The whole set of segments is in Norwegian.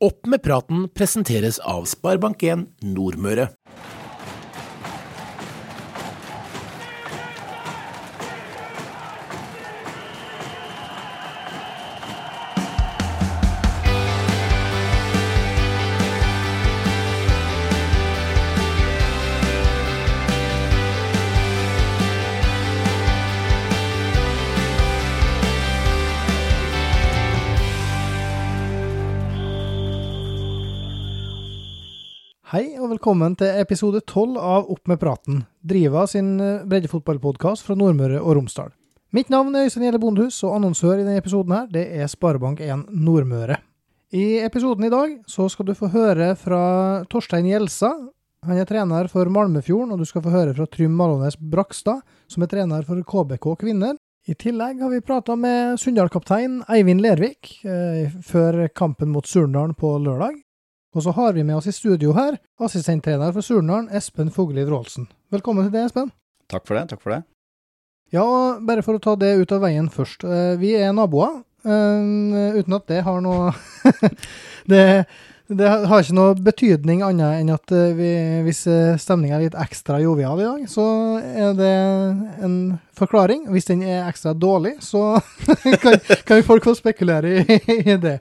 Opp med praten presenteres av Sparebank1 Nordmøre. Velkommen til episode 12 av Opp med praten, Driva sin eh, breddefotballpodkast fra Nordmøre og Romsdal. Mitt navn er Øystein Gjelle Bondehus, og annonsør i denne episoden her, det er Sparebank1 Nordmøre. I episoden i dag så skal du få høre fra Torstein Gjelsa. Han er trener for Malmefjorden, og du skal få høre fra Trym Malånes Brakstad, som er trener for KBK kvinner. I tillegg har vi prata med Sunndal-kaptein Eivind Lervik eh, før kampen mot Surndalen på lørdag. Og så har vi med oss i studio her assistenttrener for Surnadal, Espen Fugelli Wroldsen. Velkommen til det, Espen. Takk for det. takk for det. Ja, bare for å ta det ut av veien først. eh, Vi er naboer, eh, uten at det har noe det, det har ikke noe betydning annet enn at eh, vi, hvis stemninga er litt ekstra jovial i dag, så er det en forklaring. Hvis den er ekstra dårlig, så kan, kan folk få spekulere i, i det.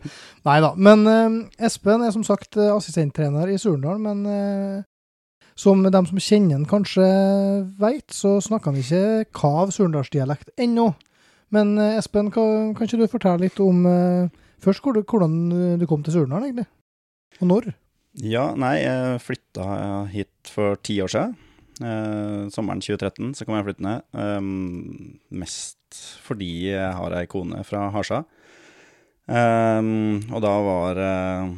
Nei da. Men eh, Espen er som sagt eh, assistenttrener i Surndal, men eh, som de som kjenner han kanskje veit, så snakker han ikke kav surndalsdialekt ennå. Men eh, Espen, kan, kan ikke du fortelle litt om eh, først hvordan du kom til Surndal, egentlig? Og når? Ja, nei, jeg flytta hit for ti år siden. Eh, sommeren 2013 så kom jeg flyttende. Um, mest fordi jeg har ei kone fra Harsa. Um, og da var uh,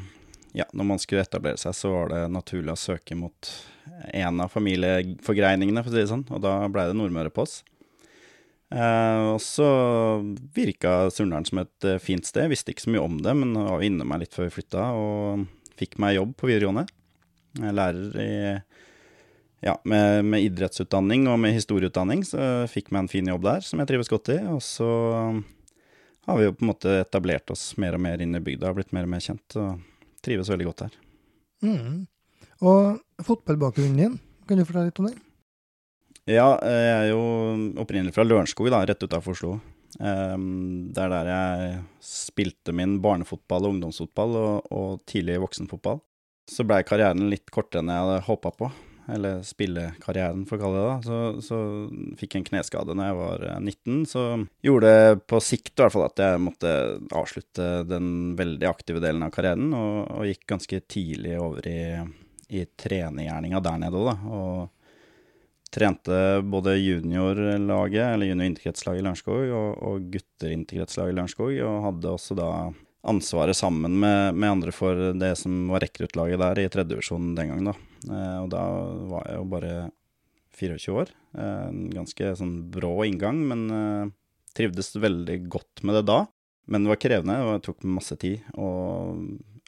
Ja, når man skulle etablere seg, så var det naturlig å søke mot en av familieforgreiningene, for å si det sånn. Og da blei det Nordmøre på oss. Uh, og så virka Surndalen som et fint sted. Jeg visste ikke så mye om det, men var inne meg litt før vi flytta, og fikk meg jobb på videregående. Jeg er lærer i ja, med, med, idrettsutdanning og med historieutdanning, så fikk meg en fin jobb der som jeg trives godt i. Og så har vi jo på en måte etablert oss mer og mer inn i bygda, blitt mer og mer kjent og trives veldig godt her. Mm. Og fotballbakgrunnen din, kan du fortelle litt om det? Ja, jeg er jo opprinnelig fra Lørenskog, da, rett utafor Oslo. Um, det er der jeg spilte min barnefotball og ungdomsfotball og, og tidlig voksenfotball. Så blei karrieren litt kortere enn jeg hadde håpa på eller spillekarrieren, for å kalle det det. Så, så fikk jeg en kneskade når jeg var 19, eh, så gjorde det på sikt i hvert fall at jeg måtte avslutte den veldig aktive delen av karrieren, og, og gikk ganske tidlig over i, i trenergjerninga der nede òg, da. Og trente både juniorlaget, eller junior-idrettslaget i Lørenskog, og, og gutter-idrettslaget i Lørenskog, og hadde også da ansvaret sammen med, med, andre for det som var rekruttlaget der i tredjedivisjon den gangen. da. Eh, og da var jeg jo bare 24 år. Eh, ganske sånn brå inngang, men eh, trivdes veldig godt med det da. Men det var krevende, og det tok masse tid. Og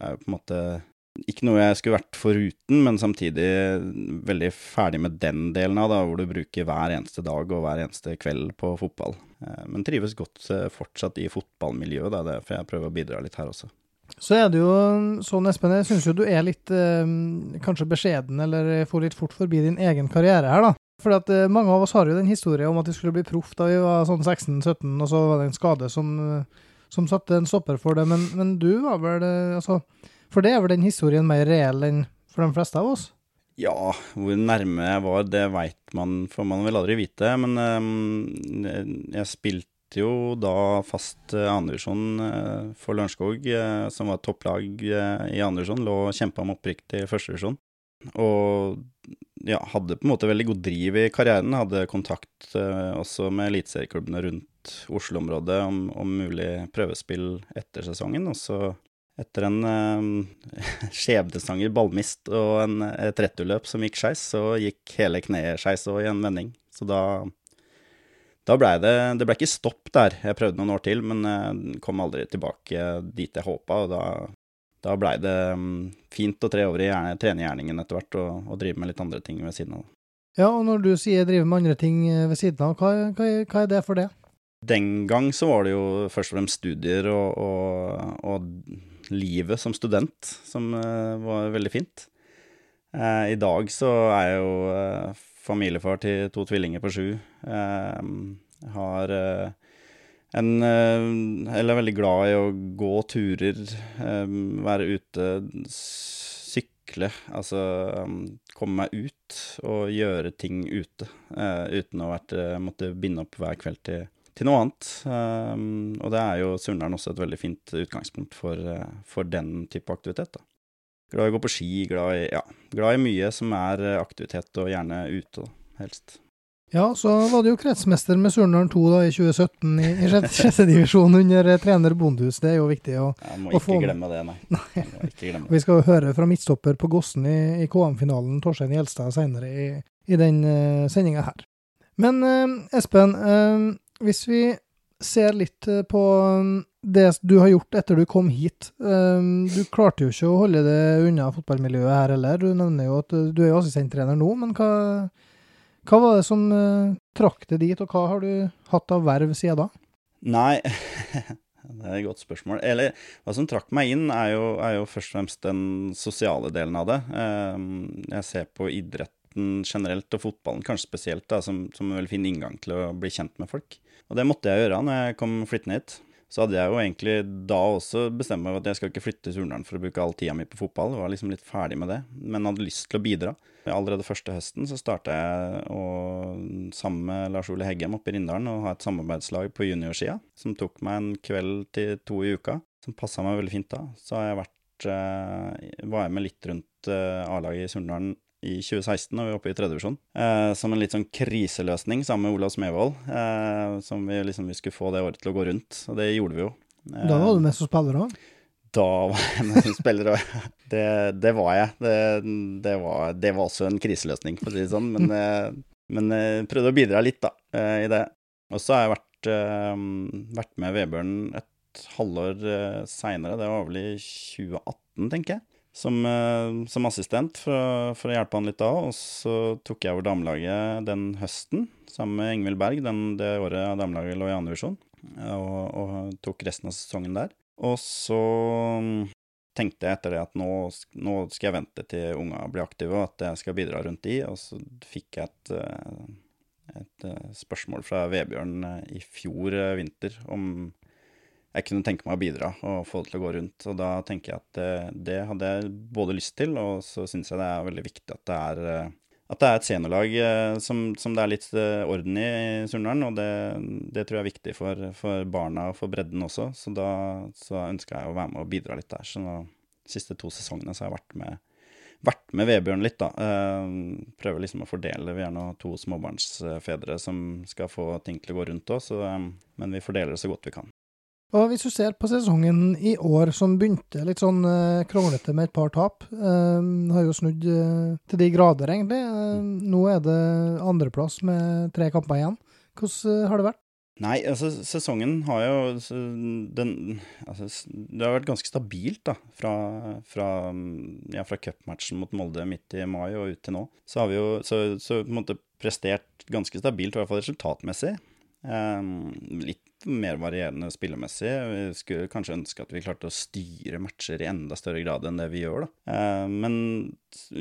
er jo på en måte ikke noe jeg skulle vært foruten, men samtidig veldig ferdig med den delen av det, hvor du bruker hver eneste dag og hver eneste kveld på fotball. Men trives godt fortsatt i fotballmiljøet, det er derfor jeg prøver å bidra litt her også. Så er det jo sånn, Espen, jeg syns jo du er litt eh, kanskje beskjeden, eller får litt fort forbi din egen karriere her, da. Fordi at eh, mange av oss har jo den historien om at vi skulle bli proff da vi var sånn 16-17, og så var det en skade som, som satte en stopper for det. Men, men du var vel eh, Altså, for det er vel den historien mer reell enn for de fleste av oss? Ja, hvor nærme jeg var, det veit man, for man vil aldri vite. Men um, jeg spilte jo da fast uh, andredivisjon uh, for Lørenskog, uh, som var topplag i andredivisjon. Lå og kjempa om opprykk til førstedivisjon. Og ja, hadde på en måte veldig god driv i karrieren. Hadde kontakt også med eliteserieklubbene rundt Oslo-området om, om, mulig prøvespill etter sesongen. Og så, etter en eh, skjebnesanger ballmist og en, et returløp som gikk skeis, så gikk hele kneet skeis òg i en vending. Så da da blei det Det ble ikke stopp der. Jeg prøvde noen år til, men eh, kom aldri tilbake dit jeg håpa. Og da, da blei det um, fint å tre over i trenergjerningen etter hvert og, og, drive med litt andre ting ved siden av. Ja, og når du sier drive med andre ting eh, ved siden av, hva, hva, hva er det for det? Den gang så var det jo først og fremst studier og, og, og livet som student, som var veldig fint. I dag så er jeg jo familiefar til to tvillinger på sju. Jeg har en Eller er veldig glad i å gå turer, være ute, sykle. Altså komme meg ut og gjøre ting ute, uten å måtte binde opp hver kveld til til noe annet. Um, og det er jo Sunndalen også et veldig fint utgangspunkt for, uh, for den type aktivitet. da. Glad i å gå på ski, glad i, ja, glad i mye som er eh, aktivitet, og gjerne ute, da, helst. Ja, så var du jo kretsmester med Surndalen 2 da, i 2017 i, i sjette divisjon under eh, trener Bondhus. Det er jo viktig å, Jeg må å få med. glemme det, nei. Nei. Jeg må ikke glemme det. Vi skal jo høre fra midtstopper på Gossen i, i KM-finalen, Torstein Gjelstad, senere i, i den uh, sendinga her. Men uh, Espen, eh, hvis vi ser litt eh, på um, det du har gjort etter du kom hit. Um, du klarte jo ikke å holde det unna fotballmiljøet her heller. Du nevner jo at uh, du er jo assistenttrener nå, men hva, hva var det som uh, trakk deg dit, og hva har du hatt av verv siden da? Nei, det er et godt spørsmål. Eller hva som trakk meg inn, er jo, er jo først og fremst den sosiale delen av det. Um, Jeg ser på idretten generelt, og fotballen kanskje spesielt, da, som, som en veldig fin inngang til å bli kjent med folk. Og det måtte jeg gjøre når jeg kom flyttende hit. Så hadde jeg jo egentlig da også bestemt meg for at jeg skal ikke flytte til Surnadal for å bruke all tida mi på fotball. Jeg var liksom litt ferdig med det, men hadde lyst til å bidra. Allerede første høsten så starta jeg å, sammen med Lars Ole Heggem oppe i Rindalen å ha et samarbeidslag på juniorsida, som tok meg en kveld til to i uka, som passa meg veldig fint da. Så har jeg vært, eh, var jeg med litt rundt eh, A-laget i Surndalen i 2016, da vi var oppe i tredjevisjon, eh, som en litt sånn kriseløsning sammen med Olav Smevold. Eh, som vi liksom vi skulle få det året til å gå rundt, og det gjorde vi jo. Eh, Da var du med som spiller òg? da var jeg med som spiller, òg, det, det var jeg. Det, det, var, det var også en kriseløsning, for å si det sånn, men, eh, men jeg prøvde å bidra litt da, eh, i det. Og så har jeg vært, eh, vært med Vebjørn et halvår seinere, det var vel i 2018, tenker jeg som, eh, som assistent for, å- for å hjelpe han litt da. Og så tok jeg over damelaget den høsten sammen med Ingvild Berg, den, det året damelaget lå i andre divisjon, og, og tok resten av sesongen der. Og så mm, tenkte jeg etter det at nå, nå skal jeg vente til unga blir aktive, og at jeg skal bidra rundt de, og så fikk jeg et, eh, et eh, spørsmål fra Vebjørn i fjor vinter om jeg kunne tenke meg å bidra og få det til å gå rundt. Og da tenker jeg at det, det hadde jeg både lyst til, og så syns jeg det er veldig viktig at det er, eh, at det er et seniorlag eh, som, som det er litt eh, orden i i Surndalen. Og det, det tror jeg er viktig for, for barna og for bredden også. Så da så ønska jeg å være med og bidra litt der. Så nå, de siste to sesongene så har jeg vært med, vært med Vebjørn litt, da. Eh, prøver liksom å fordele. Vi er nå to småbarnsfedre som skal få ting til å gå rundt òg, men vi fordeler det så godt vi kan. Og hvis du ser på sesongen i år, som begynte litt sånn eh, kronglete med et par tap, eh, har jo snudd eh, til de grader, egentlig. Eh, nå er det andreplass med tre kamper igjen. Hvordan eh, har det vært? Nei, altså sesongen har jo den, altså, Det har vært ganske stabilt, da. Fra, fra, ja, fra cupmatchen mot Molde midt i mai og ut til nå. Så har vi jo så, så på en måte prestert ganske stabilt, i hvert fall resultatmessig. Ehm, litt mer varierende spillemessig. Vi skulle kanskje ønske at vi klarte å styre matcher i enda større grad enn det vi gjør, da. Ehm, men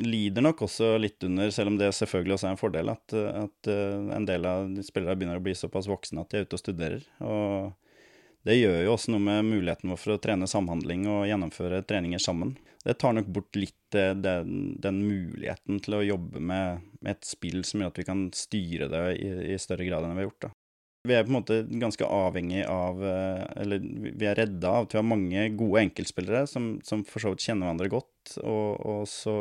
lider nok også litt under, selv om det selvfølgelig også er en fordel, at, at eh, en del av de spillere begynner å bli såpass voksne at de er ute og studerer. Og det gjør jo også noe med muligheten vår for å trene samhandling og gjennomføre treninger sammen. Det tar nok bort litt eh, den, den muligheten til å jobbe med, med et spill som gjør at vi kan styre det i, i større grad enn vi har gjort. da. Vi er på en måte ganske avhengig av eh, Eller vi er redda av at vi har mange gode enkeltspillere som, som for så vidt kjenner hverandre godt, og, og så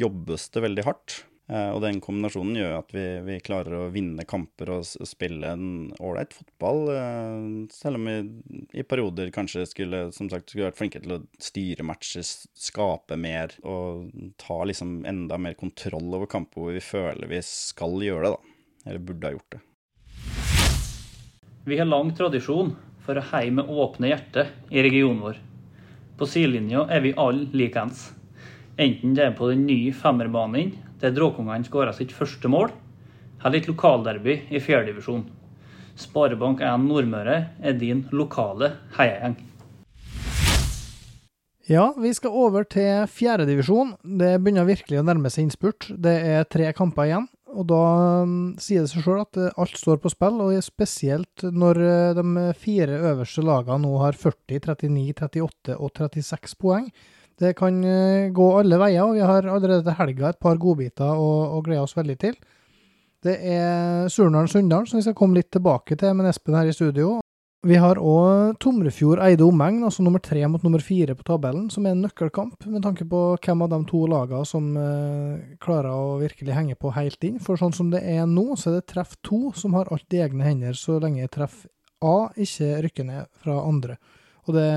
jobbes det veldig hardt. Eh, Og den kombinasjonen gjør at vi, vi klarer å vinne kamper og spille en ålreit fotball. eh, Selv om vi i perioder kanskje skulle som sagt, skulle vært flinke til å styre matcher, skape mer og ta liksom enda mer kontroll over kamper hvor vi føler vi skal gjøre det, da. Eller burde ha gjort det. Vi har lang tradisjon for å heie med åpne hjerte i regionen vår. På sidelinja er vi alle likeens. Enten det er på den nye femmerbanen der Dråkungene skåra sitt første mål, eller et lokalderby i fjerdedivisjon. Sparebank1 Nordmøre er din lokale heiagjeng. Ja, vi skal over til fjerdedivisjon. Det begynner virkelig å nærme seg innspurt. Det er tre kamper igjen. Og da um, sier det seg sjøl at uh, alt står på spill, og spesielt når uh, de fire øverste lagene nå har 40, 39, 38 og 36 poeng. Det kan uh, gå alle veier, og vi har allerede til helga et par godbiter å, å glede oss veldig til. Det er Surnadal-Sunndal, som vi skal komme litt tilbake til med Espen her i studio. Vi har òg Tomrefjord Eide omegn, altså nummer tre mot nummer fire på tabellen, som er en nøkkelkamp, med tanke på hvem av de to lagene som eh, klarer å virkelig henge på helt inn. For sånn som det er nå, så er det treff to som har alt i egne hender, så lenge treff A ikke rykker ned fra andre. Og det,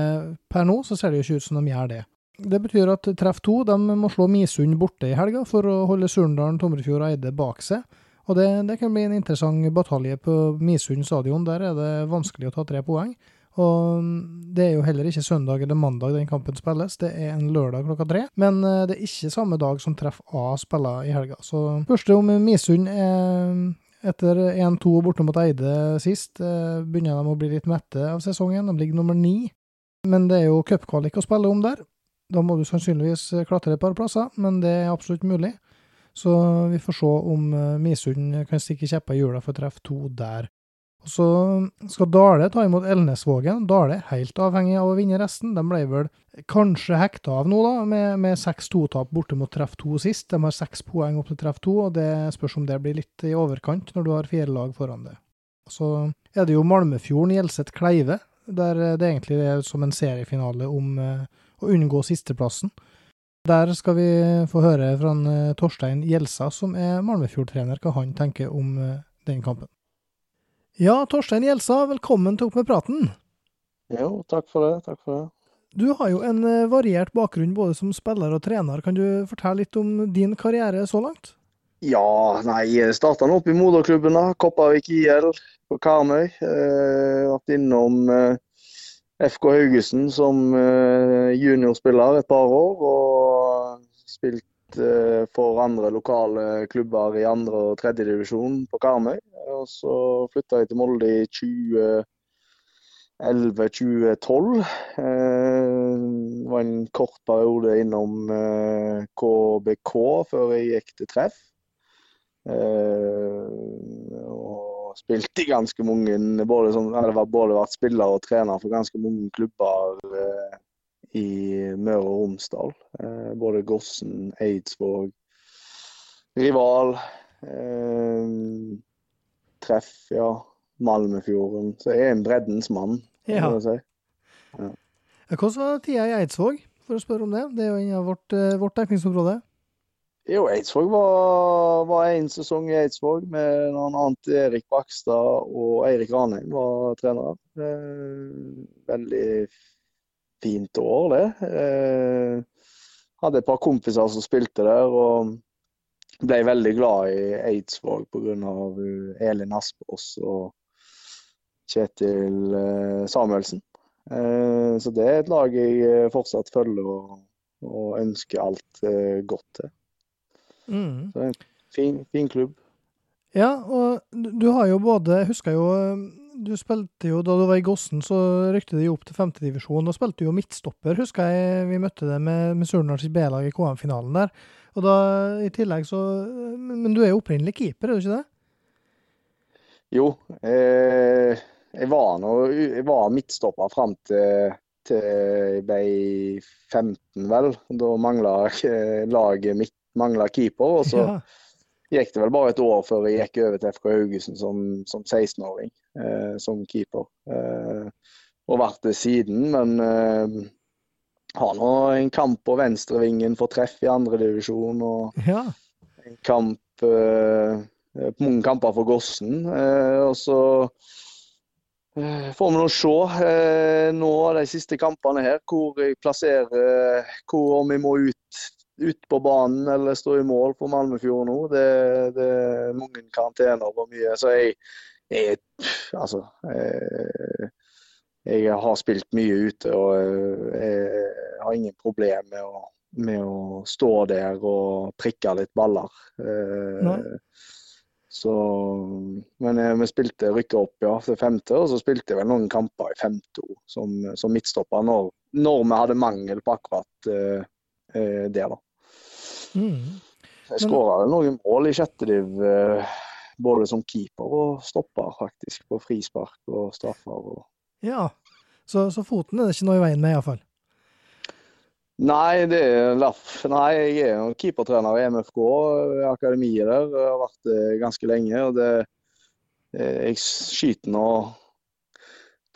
per nå så ser det jo ikke ut som de gjør det. Det betyr at treff to de må slå Misund borte i helga for å holde Surndalen, Tomrefjord og Eide bak seg. Og det, det, kan bli en interessant batalje på Misund stadion. Der er det vanskelig å ta tre poeng. Og det er jo heller ikke søndag eller mandag den kampen spilles, det er en lørdag klokka tre. Men eh, det er ikke samme dag som treff A spiller i helga. Så spørs om Misund er etter 1-2 borte mot Eide sist, eh, begynner de å bli litt mette av sesongen. De ligger nummer ni. Men det er jo cupkvalik å spille om der. Da må du sannsynligvis klatre et par plasser, men det er absolutt mulig. Så vi får se om uh, Misund kan stikke kjepper i hjula for å treffe to der. Og Så skal Dale ta imot Elnesvågen. Dale er helt avhengig av å vinne resten. De ble vel kanskje hekta av nå, da, med, med 6-2-tap borte mot treff to sist. De har seks poeng opp til treff to, og det spørs om det blir litt i overkant når du har fire lag foran deg. Så er det jo Malmefjorden Gjelset Kleive, der det egentlig er som en seriefinale om uh, å unngå sisteplassen. Der skal vi få høre fra eh, Torstein Gjelsa, som er Malmefjord-trener, hva han tenker om eh, den kampen. Ja, Torstein Gjelsa, velkommen til Opp med praten. Jo, takk for det. Takk for det. Du har jo en eh, variert bakgrunn både som spiller og trener. Kan du fortelle litt om din karriere så langt? Ja, nei, starta opp i moderklubben, da. Kopervik IL på Karmøy. Eh, vært innom eh, FK Haugesund som eh, juniorspiller et par år. Og spilt eh, for andre lokale klubber i andre og tredjedivisjon på Karmøy. Og så flytta jeg til Molde i 2011-2012. Eh, det var en kort periode innom KBK før jeg gikk til treff. Og spilt i ganske mange både som, eller både vært spiller og trener for ganske mange klubber eh, i Møre og Romsdal. Eh, både Gossen, Eidsvåg, Rival, eh, Treff, ja. Malmefjorden. Så jeg er en breddens mann, ja. vil jeg si. Ja. Hvordan var tida i Eidsvåg, for å spørre om det? Det er jo innen vårt, eh, vårt dekningsområde. Jo, Eidsvåg var, var en sesong i Eidsvåg med noen annet Erik Bakstad og Eirik Ranheim var trenere. Veldig fint år, det. Eh, hadde et par kompiser som spilte der, og ble veldig glad i Eidsvåg pga. Elin Aspås og Kjetil eh, Samuelsen. Eh, så det er et lag jeg fortsatt følger og ønsker alt godt til. Mm. Så en fin, fin klubb. Ja, og du har jo både Jeg husker jo Du spilte jo da du var i Gossen, så rykte de opp til femtedivisjon. Da spilte du jo midtstopper, husker jeg vi møtte det med, med Surnadals B-lag i KM-finalen der. Og da i tillegg så Men du er jo opprinnelig keeper, er du ikke det? Jo. Eh, jeg var nå Jeg var midtstopper fram til, til jeg ble 15, vel. Da mangla laget mitt mangla keeper. Og så ja. gikk det vel bare et år før jeg gikk over til FK Haugesund som, som 16-åring eh, som keeper. Eh, og vært det siden, men eh, har nå en kamp på venstrevingen for treff i andredivisjon. Og ja. en kamp eh, mange kamper for Gossen. Eh, og så eh, får vi nå se eh, nå de siste kampene her hvor jeg plasserer hvor om vi må ut ut på banen eller stå i mål for Malmefjord nå. Det, det er mange karantener og mye. Så jeg, jeg Altså jeg, jeg, har spilt mye ute og jeg har ingen problem med å, med å stå der og prikke litt baller. Nei. Så, men eh, vi spilte rykka opp ja, til femte, og så spilte jeg vel noen kamper i femte som, som, midtstopper når, når, vi hadde mangel på akkurat uh, uh, det. da. Mm. Jeg skåra noen mål i sjette uh, både som keeper og stopper, faktisk. På frispark og straffer. Og... Ja, så, så, foten er det ikke noe i veien med, iallfall? Nei, det er laff. Nei, jeg er keepertrener i MFK, i akademiet der. Jeg har vært det ganske lenge. og det, Jeg skyter nå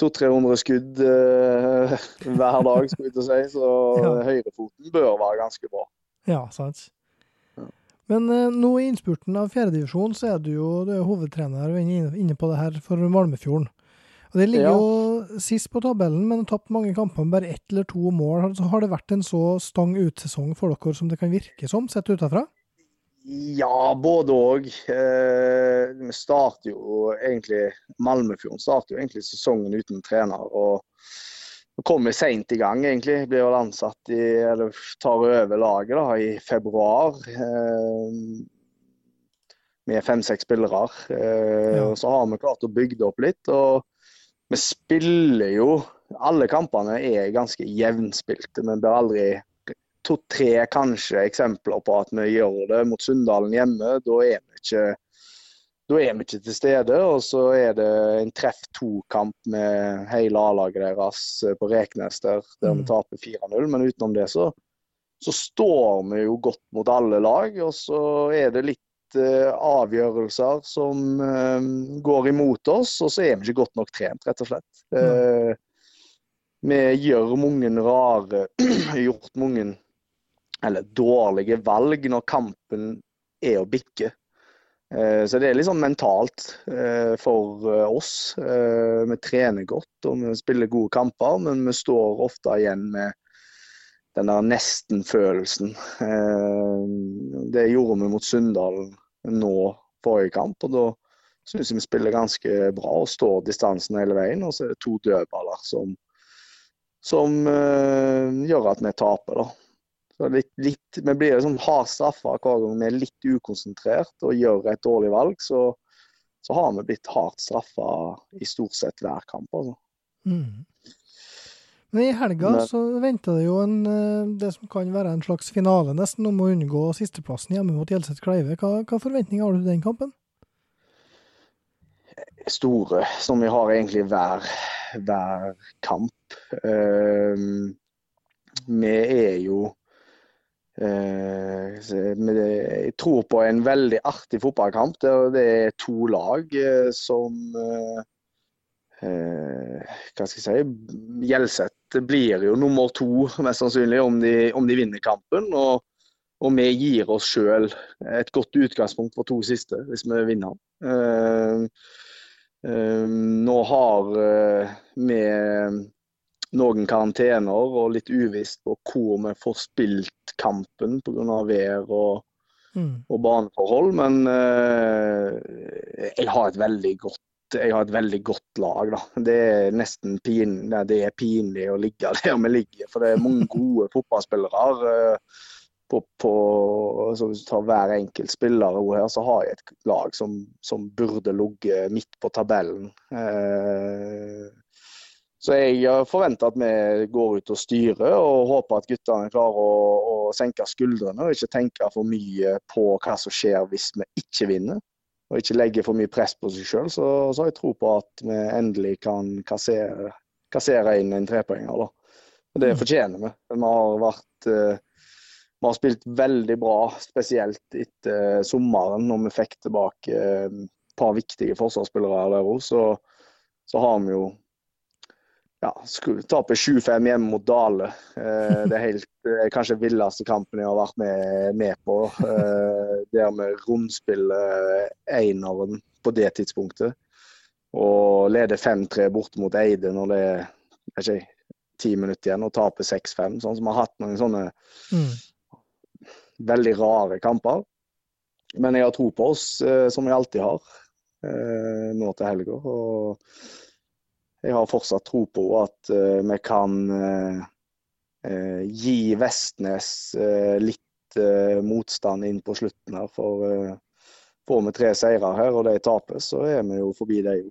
200-300 skudd eh, hver dag, skulle jeg til å si. Så ja. høyrefoten bør være ganske bra. Ja, sant. Men uh, nå i innspurten av fjerdedivisjon så er du jo du er hovedtrener inne, inne på det her for Malmefjorden. Og Det ligger ja. jo sist på tabellen, men har tapt mange kamper med bare ett eller to mål. Så har det vært en så stang utsesong for dere som det kan virke som, sett utenfra? Ja, både òg. Eh, vi starter jo egentlig Malmefjorden starter jo egentlig sesongen uten trener. og kommer seint i gang, egentlig. Blir vel ansatt i, eller tar over laget da, i februar. Eh, med fem-seks spillere. Eh, ja. Så har vi klart å bygge det opp litt. og vi spiller jo Alle kampene er ganske jevnspilte. Vi blir aldri to-tre kanskje eksempler på at vi gjør det mot Sunndalen hjemme. Da er vi ikke, da er vi ikke til stede. Og så er det en treff to-kamp med hele A-laget deres på Reknes der, der vi mm. taper 4-0. Men utenom det så, så står vi jo godt mot alle lag. Og så er det litt uh, avgjørelser som uh, går imot oss, og så er vi ikke godt nok trent, rett og slett. Uh, vi gjør mange rare Gjort mange eller dårlige valg når kampen er å bikke. Så det er litt sånn mentalt for oss. Vi trener godt og vi spiller gode kamper, men vi står ofte igjen med den der nesten-følelsen. Det gjorde vi mot Sunndalen nå forrige kamp. og da syns jeg vi spiller ganske bra og står distansen hele veien. Og så er det to dødballer som, som gjør at vi taper. da. Litt, litt, Vi blir liksom hardt straffa hver gang vi er litt ukonsentrert og gjør et dårlig valg. Så, så har vi blitt hardt straffa i stort sett hver kamp. altså. Mm. Men i helga Men, så venter det jo en, eh, det som kan være en slags finale, nesten, om å unngå sisteplassen hjemme mot Hjelset Kleive. Hva, hva, forventninger har du til den kampen? Store, som vi har egentlig hver, hver kamp. Uh, vi er jo Jeg tror på en veldig artig fotballkamp der det er to lag uh, som hva skal jeg si, Gjelseth blir jo nummer to, mest sannsynlig, om de, om de vinner kampen. Og, og, vi gir oss sjøl et godt utgangspunkt for to siste, hvis vi vinner. Nå har vi noen karantener og litt uvisst på hvor vi får spilt kampen pga. vær og, mm. og baneforhold. Men jeg har godt jeg har et veldig godt lag. Da. Det er nesten pin, det er pinlig å ligge der vi ligger, for det er mange gode fotballspillere. Eh, på, på, så hvis du tar hver enkelt spiller her, så har jeg et lag som, som burde ligget midt på tabellen. Eh, så jeg forventer at vi går ut og styrer, og håper at guttene klarer å, å senke skuldrene og ikke tenke for mye på hva som skjer hvis vi ikke vinner og ikke legger for mye press på seg sjøl, så, så, har jeg tro på at vi endelig kan kassere, kassere inn en trepoenger. Og det mm. fortjener vi. Vi har vært uh, vi har spilt veldig bra, spesielt etter sommeren, når vi fikk tilbake et uh, par viktige forsvarsspillere der òg. Så, så, har vi jo ja, taper 7-5 hjemme mot Dale. Eh, det er helt, eh, kanskje villeste kampen jeg har vært med, med på. Eh, der vi rundspiller eineren på det tidspunktet. Og leder 5-3 bort mot Eide når det er ikke, ti minutter igjen, og taper 6-5. Sånn som vi har hatt noen sånne mm. veldig rare kamper. Men jeg har tro på oss, som jeg alltid har, eh, nå til helga. Jeg har fortsatt tro på at uh, vi kan uh, uh, gi Vestnes litt motstand inn på slutten her. For, får vi tre seire her, og de taper, så er vi jo forbi det, jo.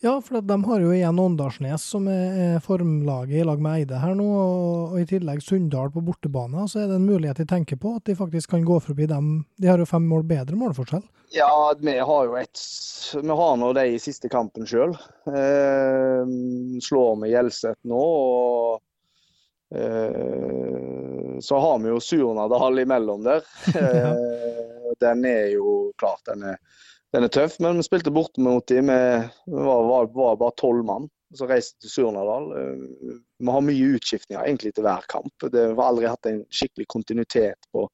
Ja, for de har jo igjen Åndalsnes, som er formlaget i lag med Eide her nå, og, og i tillegg Sunndal på bortebane. Så er det en mulighet de tenker på, at de faktisk kan gå forbi dem. De har jo fem mål bedre målforskjell. Ja, vi har jo et Vi har nå de i siste kampen sjøl. Eh, slår vi Hjelset nå, og eh, så har vi jo Surnadal imellom der. Eh, den er jo klart, den er den er tøff, men vi spilte borte mot dem. Vi var, var, var bare tolv mann som reiste til Surnadal. Eh, vi har mye utskiftninger egentlig til hver kamp. Det har aldri hatt en skikkelig kontinuitet på,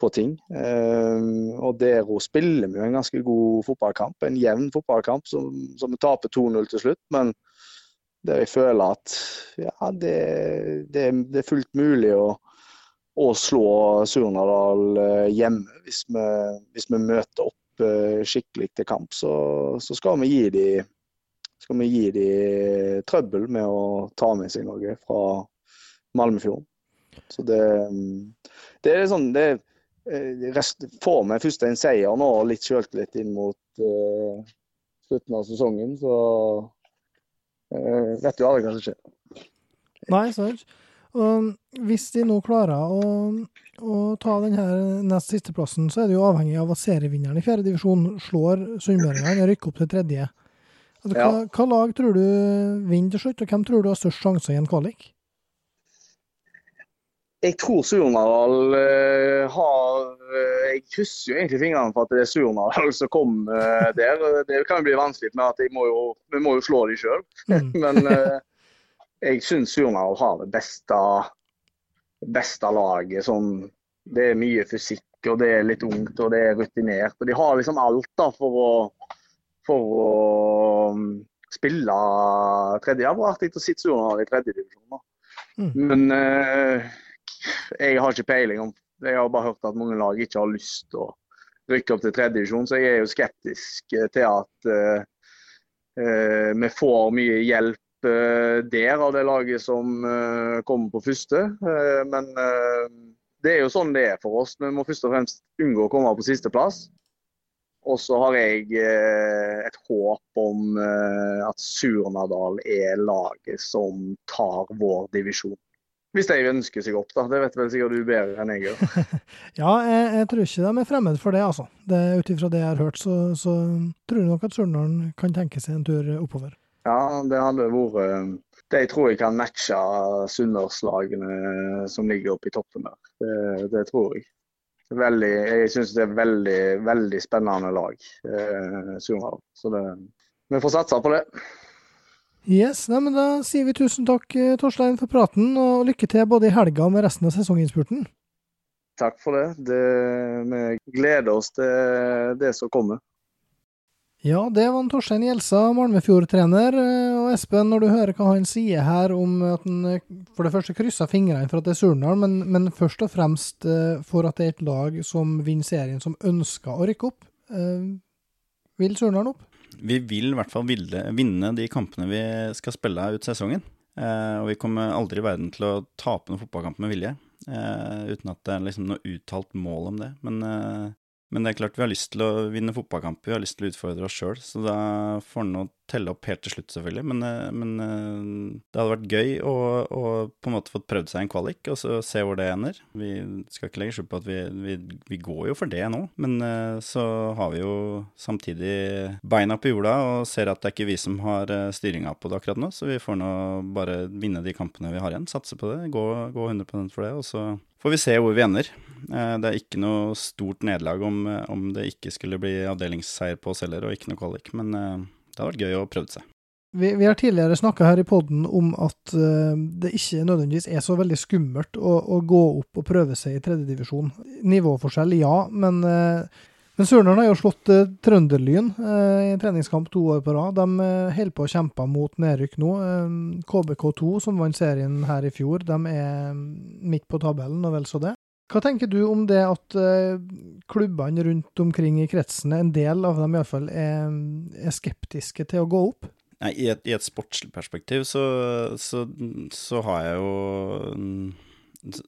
på ting. Uh, og der spiller vi en ganske god fotballkamp. En jevn fotballkamp som, som vi taper 2-0 til slutt. Men der jeg føler at ja, det, det, det er fullt mulig å, å slå Surnadal eh, hjemme hvis vi, hvis vi møter opp Eh, skikkelig til kamp, så, så skal vi gi de skal vi gi de trøbbel med å ta med seg noe fra Malmefjorden. Så det, det er sånn det, eh, rest, Får vi først en seier nå og litt sjøltillit inn mot uh, slutten av sesongen, så uh, vet du aldri hva som skjer. Nei, sant. Og hvis de nå klarer å, å ta denne nest siste plassen, så er det jo avhengig av at serievinneren i fjerde divisjon slår sunnmøringene og rykker opp til tredje. Altså, hva, ja. hva, lag tror du vinner til slutt, og hvem tror du har størst sjanse i en kvalik? Jeg tror Surnadal uh, har uh, Jeg krysser jo egentlig fingrene for at det er Surnadal som kommer uh, der. Det kan jo bli vanskelig med at må jo, vi må jo slå dem sjøl. Mm. Men jeg syns Surnadal har det beste, beste laget. Sånn, det er mye fysikk, og det er litt ungt og det er rutinert. og De har liksom alt da for å, for å um, spille tredje. Det var artig å sitte Surnadal i tredjedivisjon. Mm. Men uh, jeg har ikke peiling om Jeg har bare hørt at mange lag ikke har lyst til å rykke opp til tredjedivisjon, så jeg er jo skeptisk til at uh, uh, vi får mye hjelp Eh, der av det laget som eh, kommer på første. Eh, men det er jo sånn det er for oss. Vi må først og fremst unngå å komme på sisteplass. Og så har jeg et håp om at Surnadal er laget som tar vår divisjon. Hvis de ønsker seg opp, da. Det vet vel sikkert du bedre enn jeg gjør. ja, jeg, jeg, tror ikke de er fremmed for det, altså. Ut ifra det jeg har hørt, så, så tror jeg nok at Surnadal kan tenke seg en tur oppover. Ja, det hadde vært eh, De tror jeg kan matche sunnmørslagene som ligger oppe i toppen der. Det, det tror jeg. Veldig, jeg syns det er veldig, veldig spennende lag, eh, Surnadal. Så det, vi får satse på det. Yes, nei, men Da sier vi tusen takk, eh, Torstein, for praten, og lykke til både i helga og med resten av sesonginnspurten. Takk for det. det. Vi gleder oss til det som kommer. Ja, det var Torstein Gjelsa, Malmefjord-trener. Eh, og Espen, når du hører hva han sier her om at han eh, for det første krysser fingrene for at det er Surnadal, men, men, først og fremst eh, for at det er et lag som vinner serien, som ønsker å rykke opp. Vil Surnadal opp? Vi vil i hvert fall vinne de kampene vi skal spille ut sesongen. og vi kommer aldri i verden til å tape noen fotballkamp med vilje. uten at det er liksom noe uttalt mål om det. Men men det er klart vi har lyst til å vinne fotballkamper, vi har lyst til å utfordre oss sjøl. Så da får han å telle opp helt til slutt, selvfølgelig. Men, eh, men eh, det hadde vært gøy å, å, på en måte fått prøvd seg en kvalik, og så se hvor det ender. Vi skal ikke legge skjul på at vi, vi, vi, går jo for det nå, men eh, så har vi jo samtidig beina på jorda og ser at det er ikke vi som har styringa på det akkurat nå, så vi får nå bare vinne de kampene vi har igjen. Satse på det, gå, gå 100 for det, og så får vi se hvor vi ender. Det er ikke noe stort nederlag om, om, det ikke skulle bli avdelingsseier på oss heller, og ikke noe kvalik, men det har vært gøy å prøve seg. Vi, vi, har tidligere snakka her i poden om at uh, det ikke nødvendigvis er så veldig skummelt å, å gå opp og prøve seg i tredjedivisjon. Nivåforskjell, ja, men uh, men Surnadal har jo slått uh, Trønderlyn uh, i en treningskamp to år på rad. De holder på å kjempe mot nedrykk nå. Uh, KBK2, som vant serien her i fjor, de er midt på tabellen, og vel så det. Hva tenker du om det at klubbene rundt omkring i kretsen, en del av dem iallfall, er, er skeptiske til å gå opp? Nei, I et, i et sportslig perspektiv så, så, så, har jeg jo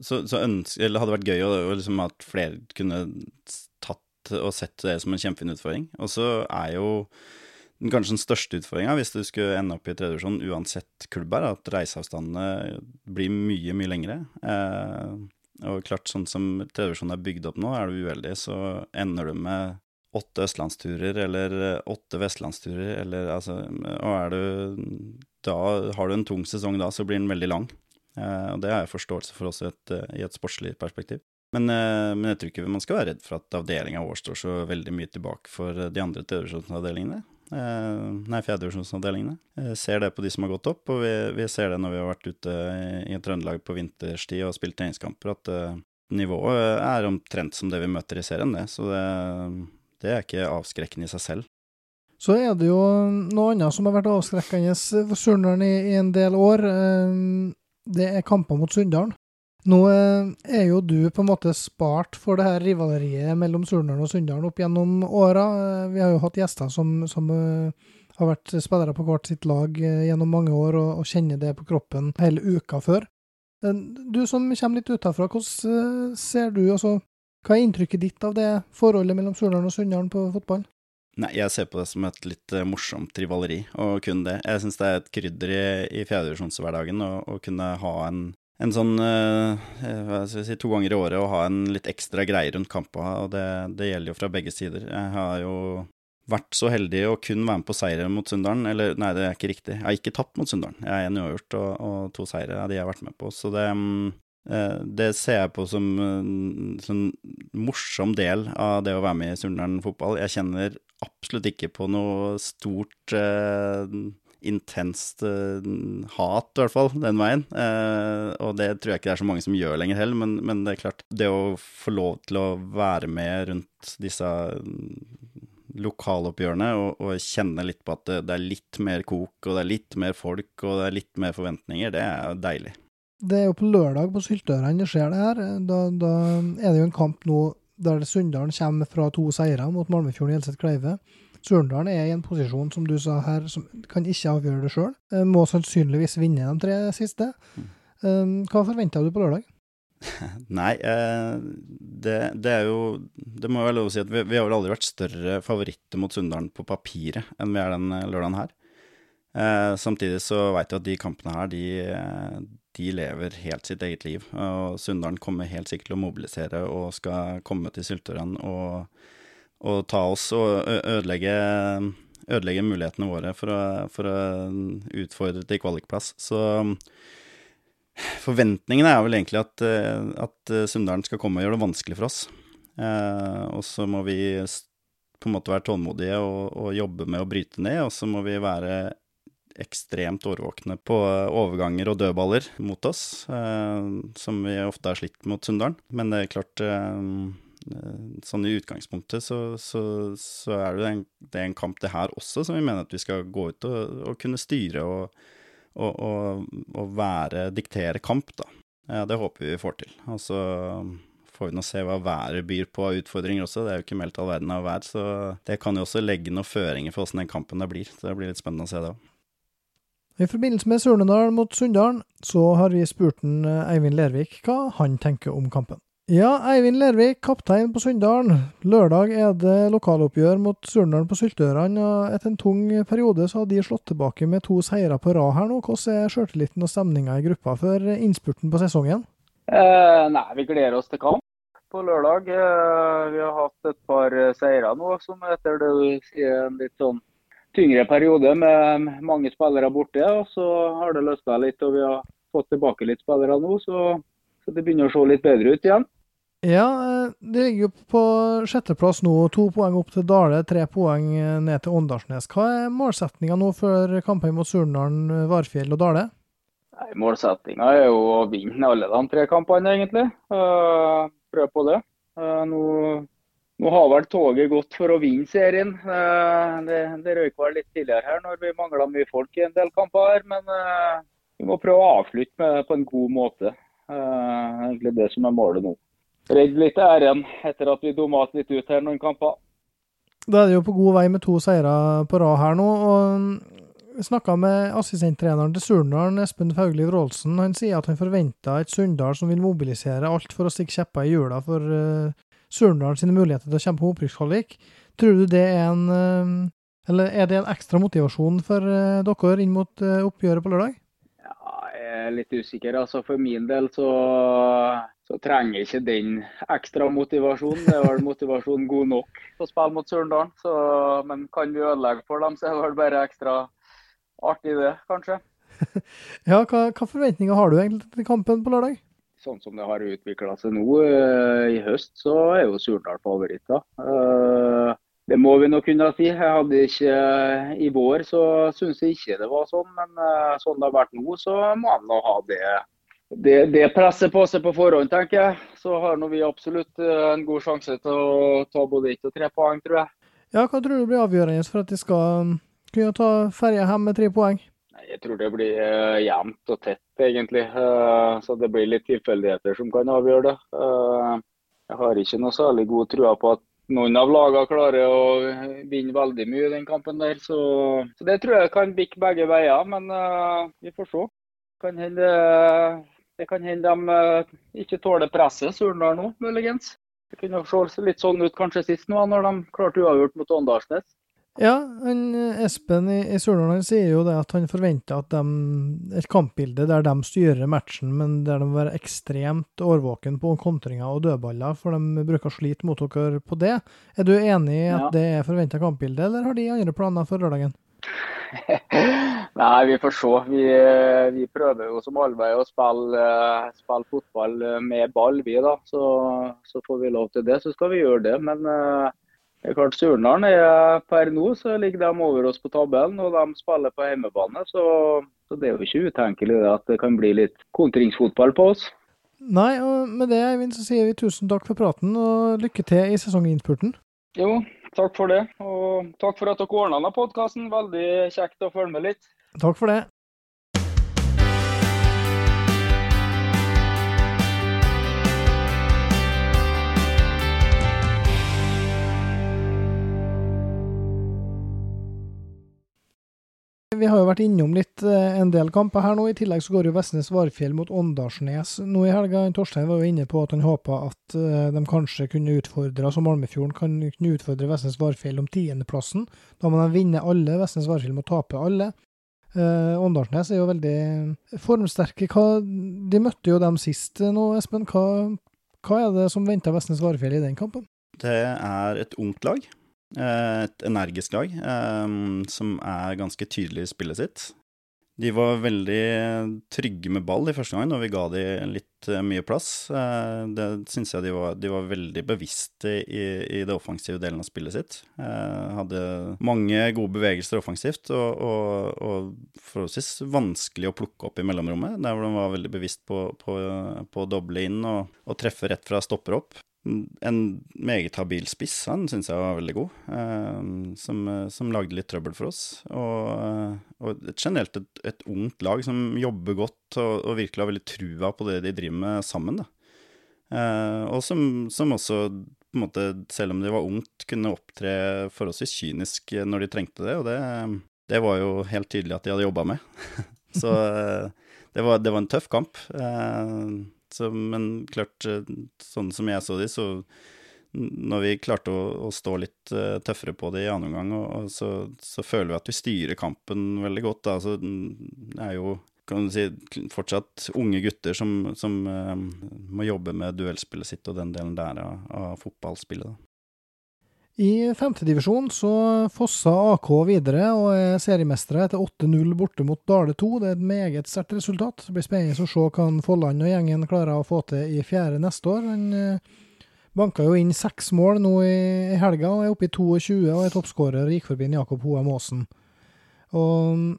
så, så ønsker, eller hadde vært gøy å, liksom at flere kunne tatt og sett det som en kjempefin utfordring. Og så er jo kanskje den største utfordringa hvis du skulle ende opp i tredjevisjon uansett klubb er at reiseavstandene blir mye, mye lengre. Eh, og klart, sånn som tredjevisjonen er bygd opp nå, er du uheldig, så ender du med åtte østlandsturer eller åtte vestlandsturer, eller altså Og er du Da har du en tung sesong da, så blir den veldig lang. Eh, og det har jeg forståelse for også et, i et sportslig perspektiv. Men, eh, men, jeg tror ikke man skal være redd for at avdelinga vår står så veldig mye tilbake for de andre tredjevisjonsavdelingene. Eh, nei, fjerdedivisjonsavdelingene. Ser det på de som har gått opp, og vi, vi, ser det når vi har vært ute i, i Trøndelag på vinterstid og spilt treningskamper, at uh, nivået er omtrent som det vi møter i serien, det. Så det, det er ikke avskrekkende i seg selv. Så er det jo noe annet som har vært avskrekkende for Surnadal i, i, en del år. Det er kamper mot Sunndalen. Nå eh, er jo du på en måte spart for det her rivaleriet mellom Surnadal og Sunndal opp gjennom åra. Eh, vi har jo hatt gjester som, som uh, har vært spillere på hvert sitt lag gjennom mange år, og, og, kjenner det på kroppen hele uka før. Du som kommer litt utafra, hvordan ser du altså, Hva er inntrykket ditt av det forholdet mellom Surnadal og Sunndal på fotball? Nei, jeg ser på det som et litt morsomt rivaleri, og kun det. Jeg syns det er et krydder i, i fjerdedivisjonshverdagen å kunne ha en en sånn uh, hva skal jeg si, to ganger i året å ha en litt ekstra greie rundt kampene, og det, det, gjelder jo fra begge sider. Jeg har jo vært så heldig å kun være med på seire mot Sunndalen. Eller nei, det er ikke riktig. Jeg har ikke tapt mot Sunndalen. Jeg er en uavgjort og, og, to seire av de jeg har vært med på. Så det, uh, det ser jeg på som en sånn morsom del av det å være med i Sunndalen fotball. Jeg kjenner absolutt ikke på noe stort uh, intenst uh, hat, i hvert fall, den veien. Uh, og det tror jeg ikke det er så mange som gjør lenger heller, men, men, det er klart, det å få lov til å være med rundt disse mm, lokaloppgjørene og, og kjenne litt på at det, det, er litt mer kok, og det er litt mer folk, og det er litt mer forventninger, det er deilig. Det er jo på lørdag på Syltørene det skjer det her. Da, da er det jo en kamp nå der Sunndalen kommer fra to seire mot Malmefjorden og Hjelset Kleive. Surndalen er i en posisjon, som du sa her, som kan ikke avgjøre det sjøl. Eh, må sannsynligvis vinne de tre siste. Eh, hva forventer du på lørdag? Nei, eh, det, det, er jo Det må jeg være lov å si at vi, vi, har vel aldri vært større favoritter mot Sunndalen på papiret enn vi er den lørdagen her. samtidig så veit jeg at de kampene her, de, de lever helt sitt eget liv. Og Sunndalen kommer helt sikkert til å mobilisere og skal komme til Syltørene og å ta oss og ødelegge, ødelegge mulighetene våre for å, for å, utfordre til kvalikplass. Så forventningene er vel egentlig at, at Sunndalen skal komme og gjøre det vanskelig for oss. Eh, og så må vi på en måte være tålmodige og, og, jobbe med å bryte ned, og så må vi være ekstremt årvåkne på overganger og dødballer mot oss, eh, som vi ofte har slitt mot Sunndalen. Men det er klart eh, Eh, sånn i utgangspunktet så, så, så er det en, det er en, kamp, det her også, som vi mener at vi skal gå ut og, og kunne styre og, og, og, være diktere kamp, da. Ja, det håper vi vi får til. Og så får vi nå se hva været byr på av utfordringer også. Det er jo ikke meldt all verden av vær, så det kan jo også legge noen føringer for åssen den kampen det blir. Så det blir litt spennende å se det òg. I forbindelse med Surnadal mot Sunndalen, så har vi spurt eh, Eivind Lervik hva han tenker om kampen. Ja, Eivind Lervik, kaptein på Sunndalen. Lørdag er det lokaloppgjør mot Surndalen på Syltørene. Etter en tung periode så har de slått tilbake med to seire på rad her nå. Hvordan er sjøltilliten og stemninga i gruppa før innspurten på sesongen? Eh, nei, Vi gleder oss til kamp på lørdag. Eh, vi har hatt et par seire nå som etter det du sier en litt sånn tyngre periode med mange spillere borte. og Så har det løsna litt og vi har fått tilbake litt spillere nå. så det begynner å se litt bedre ut igjen. Ja, eh, det ligger jo på sjetteplass nå. To poeng opp til Dale, tre poeng eh, ned til Åndalsnes. Hva er målsettinga nå for kampene mot Surnadalen, eh, Varfjell og Dale? Målsettinga er jo å vinne alle de tre kampene, egentlig. Uh, prøve på det. Nå, nå, har vel toget gått for å vinne serien. Det, det røyk vel litt tidligere her når vi mangla mye folk i en del kamper her. Men vi må prøve å avslutte med det på en god måte. egentlig det som er målet nå redd litt æren etter at vi dumma oss litt ut her noen kamper. Da er det jo på god vei med to seire på rad her nå. og Vi snakka med assistenttreneren til Surnadal, Espen Faugli Wroldsen. Han sier at han forventer et Sunndal som vil mobilisere alt for å stikke kjepper i hjula for uh, Surndalen sine muligheter til å kjempe om opprykkskvalik. Tror du det er en uh, Eller er det en ekstra motivasjon for uh, dere inn mot uh, oppgjøret på lørdag? Ja, jeg er litt usikker. Altså, for min del så, så trenger ikke den ekstra motivasjonen. Det er vel motivasjon god nok å spille mot Surndalen. Men kan vi ødelegge for dem, så er det vel bare ekstra artig det, kanskje. Ja, hva, hva forventninger har du egentlig til kampen på lørdag? Sånn som det har utvikla seg nå eh, i høst, så er jo Surndal favoritter. Eh, det må vi nok kunne si. Jeg hadde ikke I vår så syns jeg ikke det var sånn, men eh, sånn det har vært nå, så må han nå ha det, det, det presset på seg på forhånd, tenker jeg. Så har nå vi absolutt eh, en god sjanse til å ta både ett og tre poeng, tror jeg. Ja, hva tror du blir avgjørende for at de skal um, kunne ta ferja hjem med tre poeng? Jeg tror det blir uh, jevnt og tett, egentlig. Uh, så det blir litt tilfeldigheter som kan avgjøre det. Uh, jeg har ikke noe særlig god trua på at noen av lagene klarer å vinne veldig mye i den kampen der. Så, så det tror jeg kan bikke begge veier, men vi får se. Kan hende, det kan hende de eh, ikke tåler presset, Surndal nå, muligens. Det kunne se litt sånn ut kanskje sist nå, når de klarte uavgjort mot Åndalsnes. Ja, han, eh, Espen i, i Surnadal sier jo det at han forventer at de, et kampbilde der de styrer matchen, men der de må være ekstremt årvåken på kontringer og dødballer, for de bruker slit slite mot dere på det. Er du enig i at Ja. det er forventa kampbilde, eller har de andre planer for lørdagen? Nei, vi får se. Vi, eh, vi prøver jo som allvei å spille, eh, spille fotball eh, med ball, vi da. Så, så får vi lov til det, så skal vi gjøre det. Men det er klart Surnadal er per nå så ligger de over oss på tabellen, og de spiller på hjemmebane. Så, så det er jo ikke utenkelig at det kan bli litt kontringsfotball på oss. Nei, og med det, Eivind, så sier vi tusen takk for praten, og lykke til i sesonginnspurten. Jo, takk for det. Og takk for at dere ordna denne podkasten. Veldig kjekt å følge med litt. Takk for det. Vi har jo vært innom litt eh, en del kamper her nå. I tillegg så går jo Vestnes Varfjell mot Åndalsnes nå i helga. Torstein var jo inne på at han håpa at eh, de kanskje kunne utfordre, altså Malmefjorden kan kunne utfordre Vestnes Varfjell om tiendeplassen. Da må de vinne alle. Vestnes Varfjell må tape alle. Eh, Åndalsnes er jo veldig formsterke. Hva, de møtte jo dem sist nå, Espen. Hva, hva er det som venter Vestnes Varfjell i den kampen? Det er et ungt lag. Eh, Et energisk lag eh, som er ganske tydelig i spillet sitt. De var veldig trygge med ball i første gang, og vi ga de litt eh, mye plass. Det syns jeg de var, de var veldig bevisste i, i det offensive delen av spillet sitt. Hadde mange gode bevegelser offensivt, og, og, og forholdsvis vanskelig å plukke opp i mellomrommet. Der hvor de var veldig bevisst på, på, på å doble inn og, og treffe rett fra stopper opp. En meget habil spiss, han syns jeg var veldig god, eh, som, som lagde litt trøbbel for oss. Og, eh, og generelt et, et ungt lag som jobber godt og, og virkelig har veldig trua på det de driver med sammen. Eh, og som, som også, måte, selv om de var ungt, kunne opptre forholdsvis kynisk når de trengte det, og det, det var jo helt tydelig at de hadde jobba med. Så det var, det var en tøff kamp. Eh, så, men klart, eh, sånn som jeg så de, så når vi klarte å, å stå litt uh, tøffere på det i annen omgang, og, og så, så føler vi at vi styrer kampen veldig godt. Da. Så mm, det er jo kan du si, fortsatt unge gutter som, som uh, må jobbe med duellspillet sitt og den delen der av, av fotballspillet. Da. I femtedivisjon så fossa AK videre og er seriemestere etter 8-0 borte mot Dale 2. Det er et meget sterkt resultat. Det blir spennende å se hva Folland og gjengen klarer å få til i fjerde neste år. Han eh, banka jo inn seks mål nå i, helga og er oppe i 22 og er toppskårer og gikk forbi Jakob Hoem Aasen. Og mm,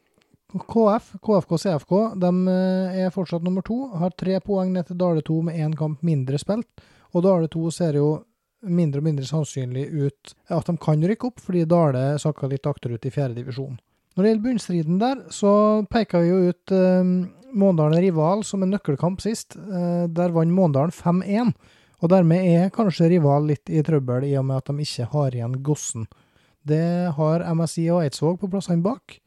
KF, KFK og CFK de eh, er fortsatt nummer to, har tre poeng ned til Dale 2 med én kamp mindre spilt. Og Dale 2 ser jo mindre og mindre sannsynlig ut at de kan rykke opp, fordi Dale sakka litt akterut i fjerde divisjon. Når det gjelder bunnstriden der, så peker vi jo ut eh, Måndalen rival som en nøkkelkamp sist. Eh, der vant Måndalen 5-1, og dermed er kanskje rival litt i trøbbel i og med at de ikke har igjen Gossen. Det har MSI og Eidsvåg på plassene bak.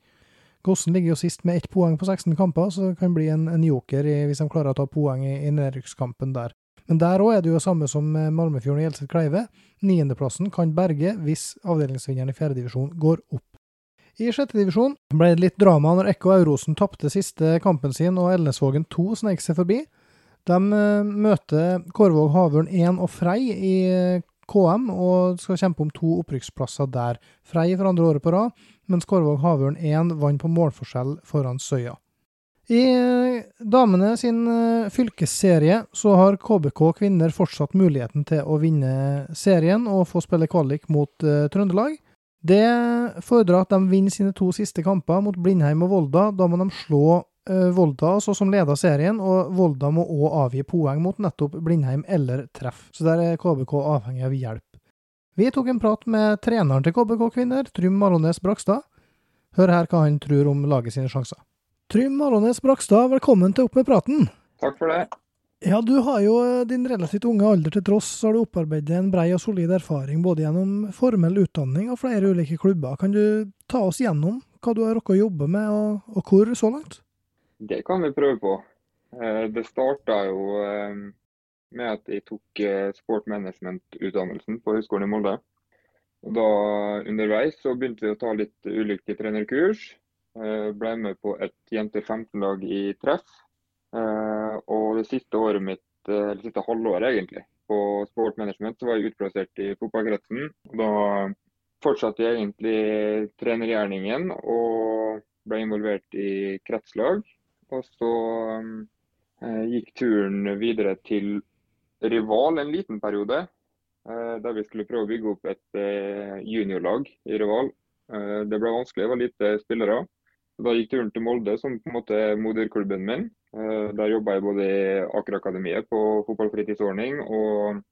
Gossen ligger jo sist med ett poeng på 16 kamper, så det kan bli en, en joker i, hvis de klarer å ta poeng i, i nedrykkskampen der. Men der òg er det jo samme som Malmefjorden og Hjelset Kleive. Niendeplassen kan berge hvis avdelingsvinneren i fjerdedivisjon går opp. I sjettedivisjon ble det litt drama når Ekko Aurosen tapte siste kampen sin og Elnesvågen 2 snek seg forbi. De eh, møter Kårvåg Havørn 1 og Frei i eh, KM og skal kjempe om to opprykksplasser der. Frei for andre året på rad, mens Kårvåg Havørn 1 vant på målforskjell foran Søya. I eh, damene sin fylkesserie så har KBK kvinner fortsatt muligheten til å vinne serien og få spille kvalik mot Trøndelag. Det fordrer at de vinner sine to siste kamper mot Blindheim og Volda. Da må de slå uh, Volda, altså som leder serien, og Volda må òg avgi poeng mot nettopp Blindheim eller treff. Så der er KBK avhengig av hjelp. Vi tok en prat med treneren til KBK kvinner, Trym Malones Brakstad. Hør her hva han tror om laget sine sjanser. Trym Aronnes Brakstad, velkommen til Opp med praten. Takk for det. Ja, du har jo eh, din relativt unge alder til tross, så har du opparbeidet en brei og solid erfaring både gjennom formell utdanning og flere ulike klubber. Kan du ta oss gjennom hva du har rukket å jobbe med, og, og, hvor så langt? Det kan vi prøve på. Eh, det starta jo eh, med at jeg tok sport management-utdannelsen på Høgskolen i Molde. Og da Underveis så begynte vi å ta litt ulike trenerkurs. Ble med på et jente 15-lag i treff Eh, og det siste året mitt, eh, eller siste halvåret egentlig, på sport management, så var jeg utplassert i fotballkretsen. Da fortsatte jeg egentlig trenergjerningen og ble involvert i kretslag. Og så eh, gikk turen videre til rival en liten periode. Eh, der vi skulle prøve å bygge opp et eh, juniorlag i rival. Eh, det ble vanskelig, det var lite spillere. Da gikk turen til Molde, som på en måte er moderklubben min. Eh, der jobba jeg både i Aker Akademiet på fotballfritidsordning og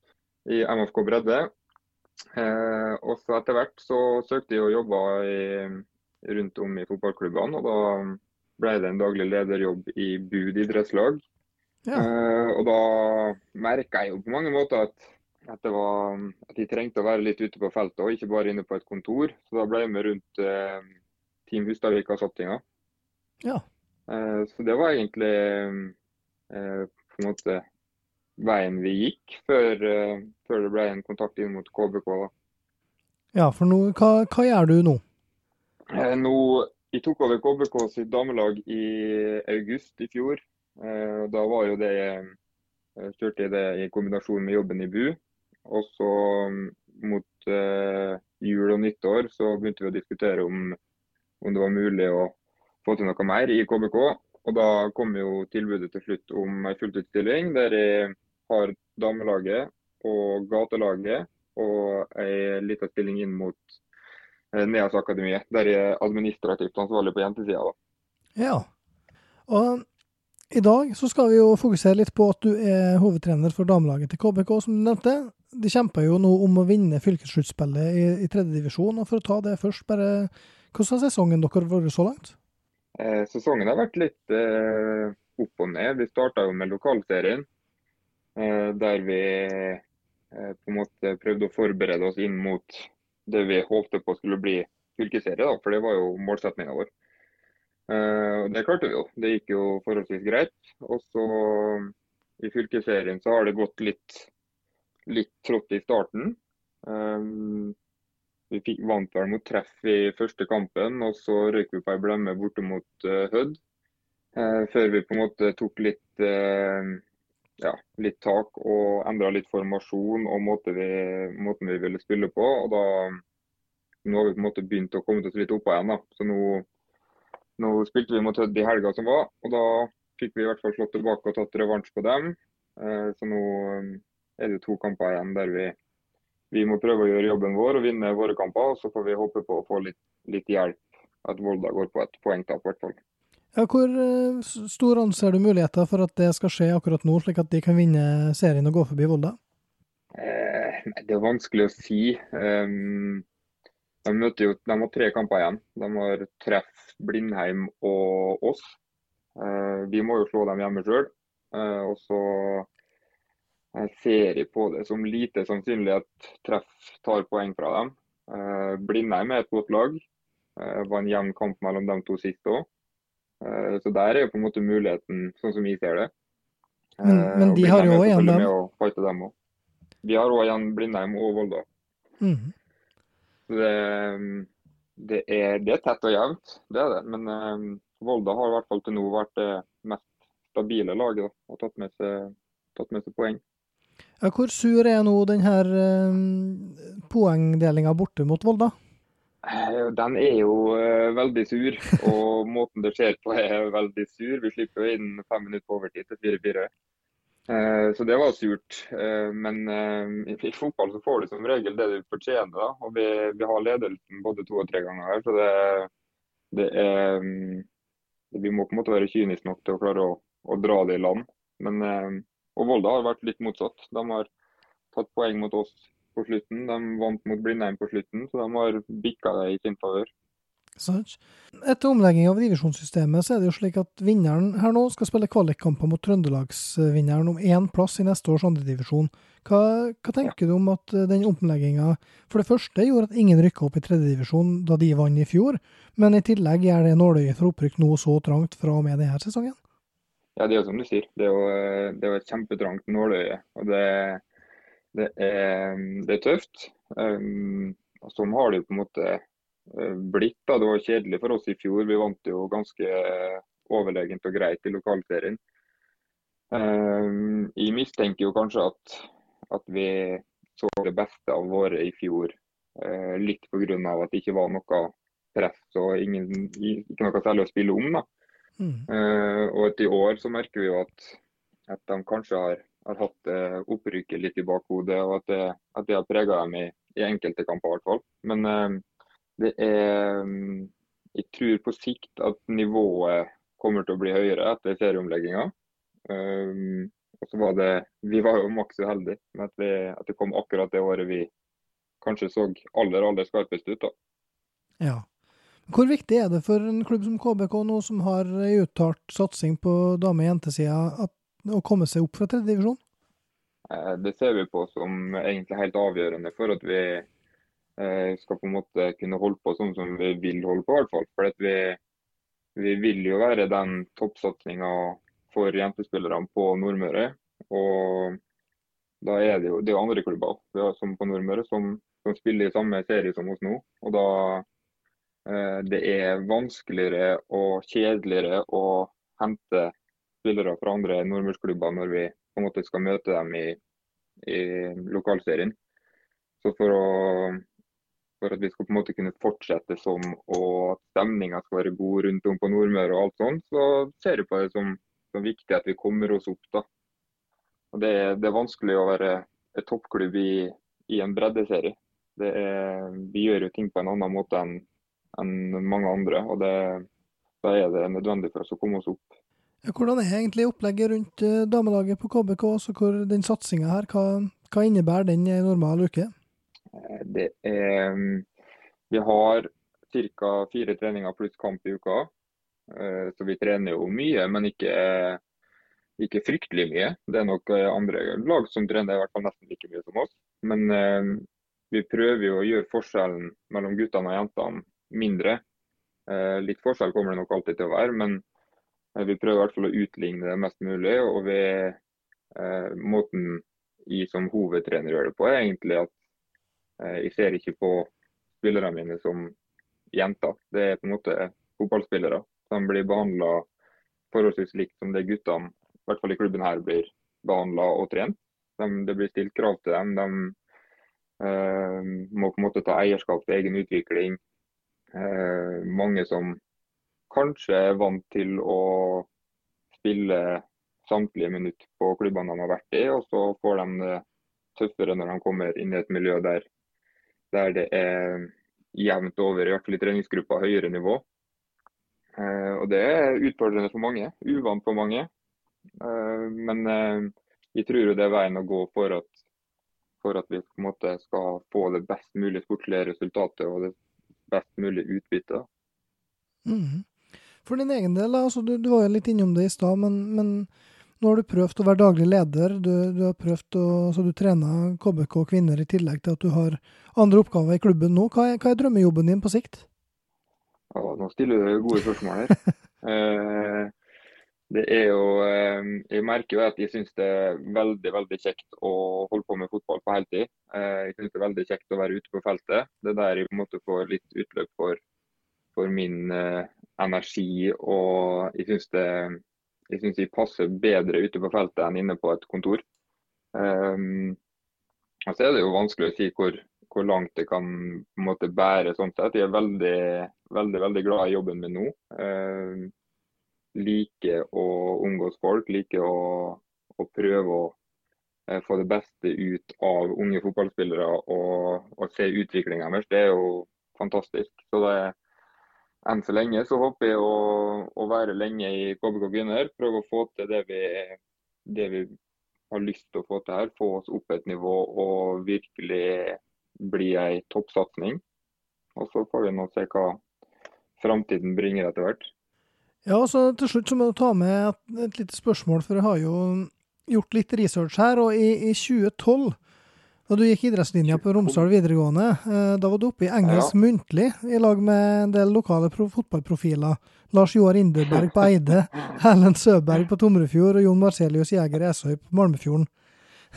i MFK bredde. Eh, og så etter hvert så søkte jeg og jobba rundt om i fotballklubbene. Og da ble det en daglig lederjobb i Bud idrettslag. Ja. Eh, og da merka jeg jo på mange måter at, at, var, at, jeg trengte å være litt ute på feltet, og ikke bare inne på et kontor. Så da ble jeg med rundt Team Hustadvika-satsinga. Ja. Eh, så det var egentlig eh, på en måte veien vi gikk før, eh, før det ble en kontakt inn mot KBK. da. Ja, for nå, hva, hva, gjør du nå? Nå, Jeg tok over KBK sitt damelag i august i fjor. Da var jo det kjørte jeg det i kombinasjon med jobben i BU. Og så mm, mot jul og nyttår så begynte vi å diskutere om om det var mulig å få til noe mer i KBK. Og da kom jo tilbudet til slutt om ei fulltidsstilling der jeg har damelaget og gatelaget og ei lita stilling inn mot eh, Neas Akademiet, der jeg er administrativt ansvarlig på jentesida. Ja. Og i dag så skal vi jo fokusere litt på at du er hovedtrener for damelaget til KBK, som du nevnte. De kjemper jo nå om å vinne fylkessluttspillet i, i tredjedivisjon. For å ta det først, bare hvordan har sesongen deres vært så langt? Eh, sesongen har vært litt eh, opp og ned. Vi starta med lokalserien, eh, der vi eh, på en måte prøvde å forberede oss inn mot det vi håpte på skulle bli fylkesserie, da, for det var jo målsettinga vår. Eh, det klarte vi jo. Det gikk jo forholdsvis greit. Og så i fylkesserien så har det gått litt, litt trått i starten. Um, vi fikk, vant vel mot treff i første kampen, og så røyk vi på ei blemme borte mot uh, Hødd. Uh, før vi på en måte tok litt, uh, ja, litt tak og endra litt formasjon og måten vi, måten vi, ville spille på. og da Nå har vi på en måte begynt å komme oss litt opp igjen. da. Så nå, nå spilte vi mot Hødd i helga som var, og da fikk vi i hvert fall slått tilbake og tatt revansj på dem. Så nå er det to kamper igjen der vi vi må prøve å gjøre jobben vår og vinne våre kamper. og Så får vi håpe på å få litt, litt hjelp, at Volda går på et poengtap i hvert fall. Ja, hvor uh, stor anser du muligheter for at det skal skje akkurat nå, slik at de kan vinne serien og gå forbi Volda? Eh, det er vanskelig å si. Um, de, jo, de har tre kamper igjen. De har treff Blindheim og oss. Uh, vi må jo slå dem hjemme sjøl. Uh, og så jeg ser på det som lite sannsynlig at treff tar poeng fra dem. Eh, Blindheim er et godt lag. Det eh, var en jevn kamp mellom de to siste òg. Eh, så der er jo på en måte muligheten, sånn som vi ser det. Men, men de har jo òg igjen dem. De har òg igjen Blindheim og Volda. Mm. Det, det, er, det er tett og jevnt, det er det. Men eh, Volda har i hvert fall til nå vært det mest stabile laget da, og tatt med seg, tatt med seg poeng. Ja, hvor sur er nå den her uh, poengdelinga borte mot Volda? Eh, Den er jo eh, veldig sur, og måten det skjer på er veldig sur. Vi slipper jo inn fem minutter på overtid til 4-4. Eh, så det var surt. Eh, men eh, i, i fotball så får du som regel det du fortjener. da, og Vi, vi har ledelsen både to og tre ganger her, så det, det er mm, Vi må på en måte være kyniske nok til å klare å, å dra det i land. Men, eh, og Volda har vært litt motsatt. De har tatt poeng mot oss på slutten. De vant mot Blindheim på slutten, så de har bikka det i sin favør. Etter omlegging av divisjonssystemet så er det jo slik at vinneren her nå skal spille kvalikkamper mot Trøndelagsvinneren om én plass i neste års andredivisjon. Hva, hva tenker du om at eh, den omlegginga for det første gjorde at ingen rykka opp i tredjedivisjon da de vant i fjor, men i tillegg gjør det nåløyet for opprykk nå så trangt fra og med denne sesongen? Ja, det er jo som du sier. Det er jo, eh, det er jo et kjempetrangt nåløye. Og det, det, er, det er tøft. Um, sånn har det jo på en måte eh, blitt. da. Det var kjedelig for oss i fjor. Vi vant jo ganske overlegent og greit i lokalserien. Um, jeg mistenker jo kanskje at, at vi så det beste av våre i fjor. Uh, litt pga. at det ikke var noe press og ingen, ikke noe særlig å spille om. da. Mm. Eh, og i år så merker vi jo at, at de kanskje har, har hatt eh, opprykket litt i bakhodet, og at det, at det har prega dem i, i enkelte kamper i hvert fall. Men eh, det er mm, Jeg tror på sikt at nivået kommer til å bli høyere etter serieomlegginga. Um, og så var det Vi var jo maks uheldige med at, vi, at det kom akkurat det året vi kanskje så aller, aller skarpest ut. da. Ja. Hvor viktig er det for en klubb som KBK nå, som har en uttalt satsing på dame- og jentesida, å komme seg opp fra tredjedivisjon? Eh, Det ser vi på som egentlig helt avgjørende for at vi eh, skal på en måte kunne holde på sånn som vi vil holde på. i hvert fall. For vi, vi vil jo være den toppsatsinga for jentespillerne på Nordmøre. Og da er det jo, det er andre klubber som på Nordmøre som, som spiller i samme serie som oss nå. Og da det er vanskeligere og kjedeligere å hente spillere fra andre nordmørsklubber når vi på en måte skal møte dem i, i lokalserien. Så for, å, for at vi skal på en måte kunne fortsette som og at stemninga skal være god rundt om på Nordmøre og alt sånt, så ser jeg på det som, som viktig at vi kommer oss opp. da. Og det, er- det er vanskelig å være et toppklubb i, i en breddeserie. Er, vi gjør jo ting på en annen måte enn enn mange andre. og det, Da er det nødvendig for oss å komme oss opp. Ja, Hvordan er egentlig opplegget rundt eh, damelaget på KBK? Altså hvor den satsinga her, hva, hva innebærer den i en normal uke? Eh, Det er, mm, vi har ca. fire treninger pluss kamp i uka. Eh, Så vi trener jo mye, men ikke, ikke fryktelig mye. Det er nok andre lag som trener i hvert fall nesten like mye som oss. Men vi prøver jo å gjøre forskjellen mellom guttene og jentene mindre. Eh, Litt forskjell kommer det nok alltid til å være, men eh, vi prøver i hvert fall å utligne det mest mulig. Og vi, eh, måten jeg som hovedtrener gjør det på, er egentlig at Jeg ser ikke på spillerne mine som jenter. Det er på en måte fotballspillere. De blir behandla forholdsvis likt som det guttene, i hvert fall i klubben her, blir behandla og trent. De, det blir stilt krav til dem. De uh, må på en måte ta eierskap til egen utvikling. Eh, mange som kanskje er vant til å spille samtlige minutter på klubbene de har vært i, og så får de det tøffere når de kommer inn i et miljø der der det er jevnt over, i hvert fall i treningsgruppa, høyere nivå. Eh, og Det er utfordrende for mange, uvant for mange. Eh, men jeg tror det er veien å gå for at, for at vi måte skal få det best mulig sportslige resultatet og det best mulig utbytte. Mm. For din egen del, altså, du, du var jo litt innom det i stad, men, men nå har du prøvd å være daglig leder. Du, du har prøvd å, så du trener KBK kvinner i tillegg til at du har andre oppgaver i klubben nå. Hva er, hva er drømmejobben din på sikt? Ja, nå stiller du gode spørsmål her. Eh, det er jo eh, Jeg merker jo at jeg syns det er veldig veldig kjekt å holde på med fotball på heltid. Eh, jeg syns det er veldig kjekt å være ute på feltet. Det er der jeg på en måte får litt utløp for, for min eh, energi. Og jeg syns jeg jeg passer bedre ute på feltet enn inne på et kontor. Um, så er det jo vanskelig å si hvor, hvor langt det kan måte bære sånn sett. Jeg er veldig, veldig, veldig glad i jobben min nå. Liker å omgås folk, liker å, å prøve å eh, få det beste ut av unge fotballspillere og, og se utviklinga deres. Det er jo fantastisk. Så det, enn så lenge så håper jeg å, å være lenge i KBK Kvinner. Prøve å få til det vi, det vi har lyst til å få til her. Få oss opp et nivå og virkelig bli ei toppsatsing. Og så får vi nå se hva framtiden bringer etter hvert. Ja, og så til slutt så må du ta med et, et lite spørsmål, for jeg har jo gjort litt research her. Og i, i 2012, da du gikk idrettslinja på Romsdal videregående, eh, da var du oppe i engelsk ja. muntlig i lag med en del lokale fotballprofiler. Lars Joar Inderberg på Eide, Erlend Søberg på Tomrefjord og Jon Marcelius Jæger Esøy på Malmefjorden.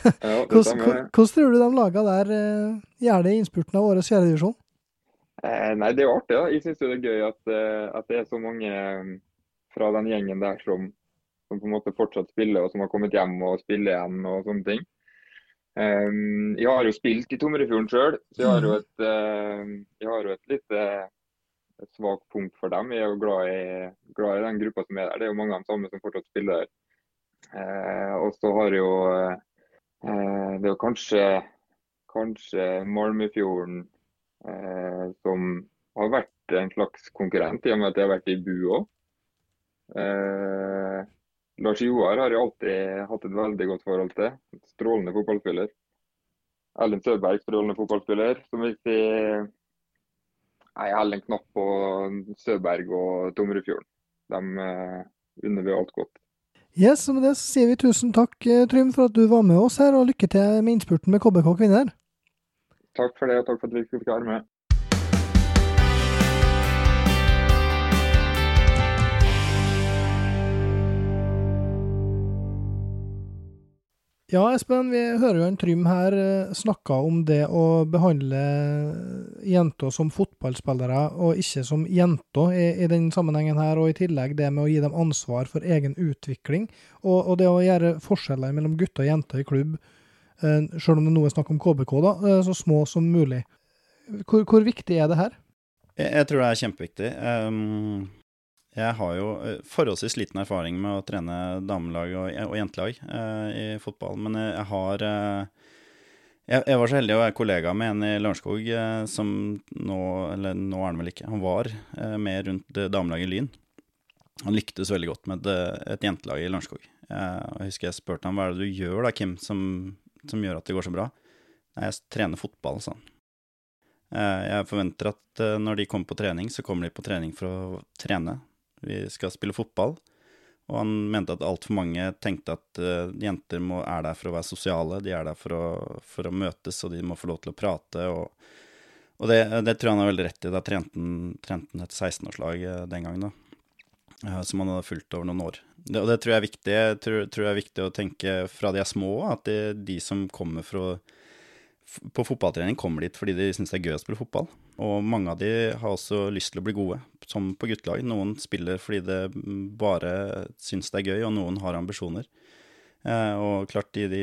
Ja, hvordan, hvordan, tror du de laga der eh, gjør det i innspurten av årets fjerdedivisjon? Eh, nei, Det er jo artig. da. Jeg syns det er gøy at, eh, at, det er så mange fra den gjengen der som, som, på en måte fortsatt spiller, og som har kommet hjem og spiller igjen og sånne ting. Um, jeg har jo spilt i Tomrefjorden sjøl, så jeg har jo mm. et, uh, jeg har jo et litt et svakt punkt for dem. Jeg er jo glad i, glad i, den gruppa som er der. Det er jo mange av de samme som fortsatt spiller der. Uh, og så har jo uh, Det er jo kanskje, kanskje Malmefjorden som har vært en slags konkurrent, i og med at jeg har vært i Bu òg. Eh, Lars Joar har jeg alltid hatt et veldig godt forhold til. Strålende fotballspiller. Erlend Søberg, strålende fotballspiller. Som vil si Jeg holder en knapp på Søberg og Tomrefjorden. De eh, unner vi alt godt. Yes, og Med det så sier vi tusen takk eh, Trym, for at du var med oss her, og lykke til med innspurten med KBK kvinner. Takk for det, og takk for at vi fikk være med. Ja, Espen, vi hører jo en Trym her eh, snakke om det å behandle jenter som fotballspillere, og ikke som jenter i, i den sammenhengen her, og i tillegg det med å gi dem ansvar for egen utvikling, og, og det å gjøre forskjeller mellom gutter og jenter i klubb, eh, selv om det nå er snakk om KBK, da, eh, så små som mulig. Hvor, hvor viktig er det her? Jeg, jeg tror det er kjempeviktig. Um, jeg har jo eh, forholdsvis liten erfaring med å trene damelag og, og jentelag eh, i fotball, men jeg har eh, jeg, jeg, var så heldig å være kollega med en i Lørenskog eh, som nå Eller nå er han vel ikke, han var eh, med rundt damelaget Lyn. Han lyktes veldig godt med et, jentelag i Lørenskog. Eh, jeg husker jeg spurte ham hva er det du gjør da, Kim, som, som gjør at det går så bra. Nei, jeg trener fotball, sa han. Jeg forventer at når de kommer på trening, så kommer de på trening for å trene vi skal spille fotball. Og han mente at altfor mange tenkte at uh, jenter må, er der for å være sosiale, de er der for å, for å møtes, og de må få lov til å prate. Og, og det, det, tror jeg han har veldig rett i. Da trente han et 16-årslag uh, den gangen, da. Uh, som han hadde fulgt over noen år. Det, og det tror jeg viktig, tror, tror jeg er viktig å tenke fra de er små, at det, de som kommer for å på fotballtrening kommer dit fordi de syns det er gøy å spille fotball. Og mange av de har også lyst til å bli gode, som på guttelag. Noen spiller fordi det bare syns det er gøy, og noen har ambisjoner. Eh, og klart, i de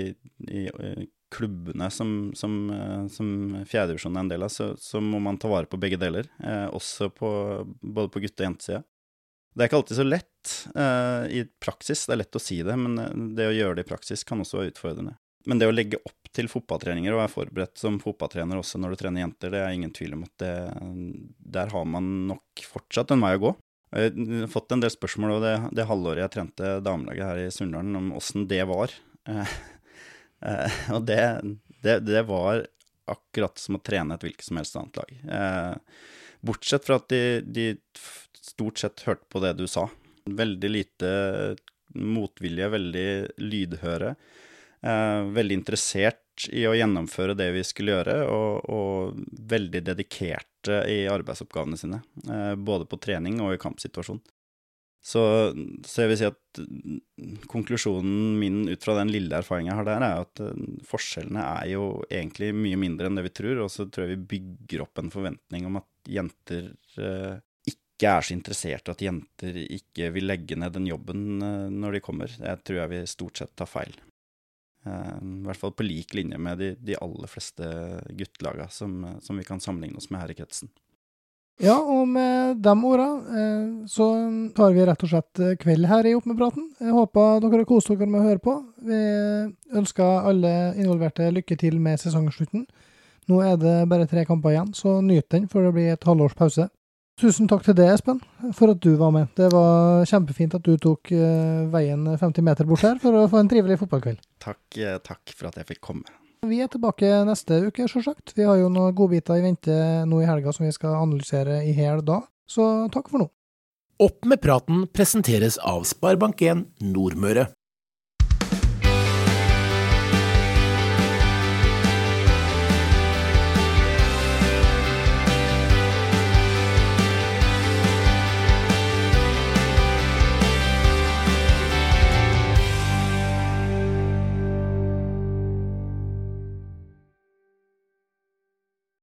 i, i klubbene som, som, eh, som fjerdedivisjonen er en del av, så, så, må man ta vare på begge deler. Eh, også på, både på gutte- og jentesida. Det er ikke alltid så lett eh, i praksis, det er lett å si det, men eh, det å gjøre det i praksis kan også være utfordrende. Men det å legge opp til fotballtreninger og være forberedt som fotballtrener også når du trener jenter, det er ingen tvil om at det, der har man nok fortsatt en vei å gå. Jeg har fått en del spørsmål over det, det halvåret jeg trente damelaget her i Sunndalen, om åssen det var. Eh, eh, og det, det, det, var akkurat som å trene et hvilket som helst annet lag. Eh, bortsett fra at de, de stort sett hørte på det du sa. Veldig lite motvilje, veldig lydhøre. Eh, veldig interessert i å gjennomføre det vi skulle gjøre, og, og veldig dedikerte i arbeidsoppgavene sine. Eh, både på trening og i kampsituasjon. Så, så, jeg vil si at konklusjonen min ut fra den lille erfaringen jeg har der, er at forskjellene er jo egentlig mye mindre enn det vi tror. Og så tror jeg vi bygger opp en forventning om at jenter ikke er så interessert, at jenter ikke vil legge ned den jobben når de kommer. Jeg tror jeg vi stort sett tar feil. I hvert fall på lik linje med de, de aller fleste guttelaga som, som vi kan sammenligne oss med her i kretsen. Ja, og med de orda eh, så tar vi rett og slett eh, kveld her i Opp med praten. Jeg håper dere har kost dere med å høre på. Vi ønsker alle involverte lykke til med sesongslutten. Nå er det bare tre kamper igjen, så nyt den før det blir et halvårs pause. Tusen takk til deg, Espen, for at du var med. Det var kjempefint at du tok eh, veien 50 meter bort her for å få en trivelig fotballkveld. Takk, takk for at jeg fikk komme. Vi er tilbake neste uke, sjølsagt. Vi har jo noen godbiter i vente nå i helga som vi skal analysere i hæl da, så takk for nå. Opp med praten presenteres av Sparebank1 Nordmøre.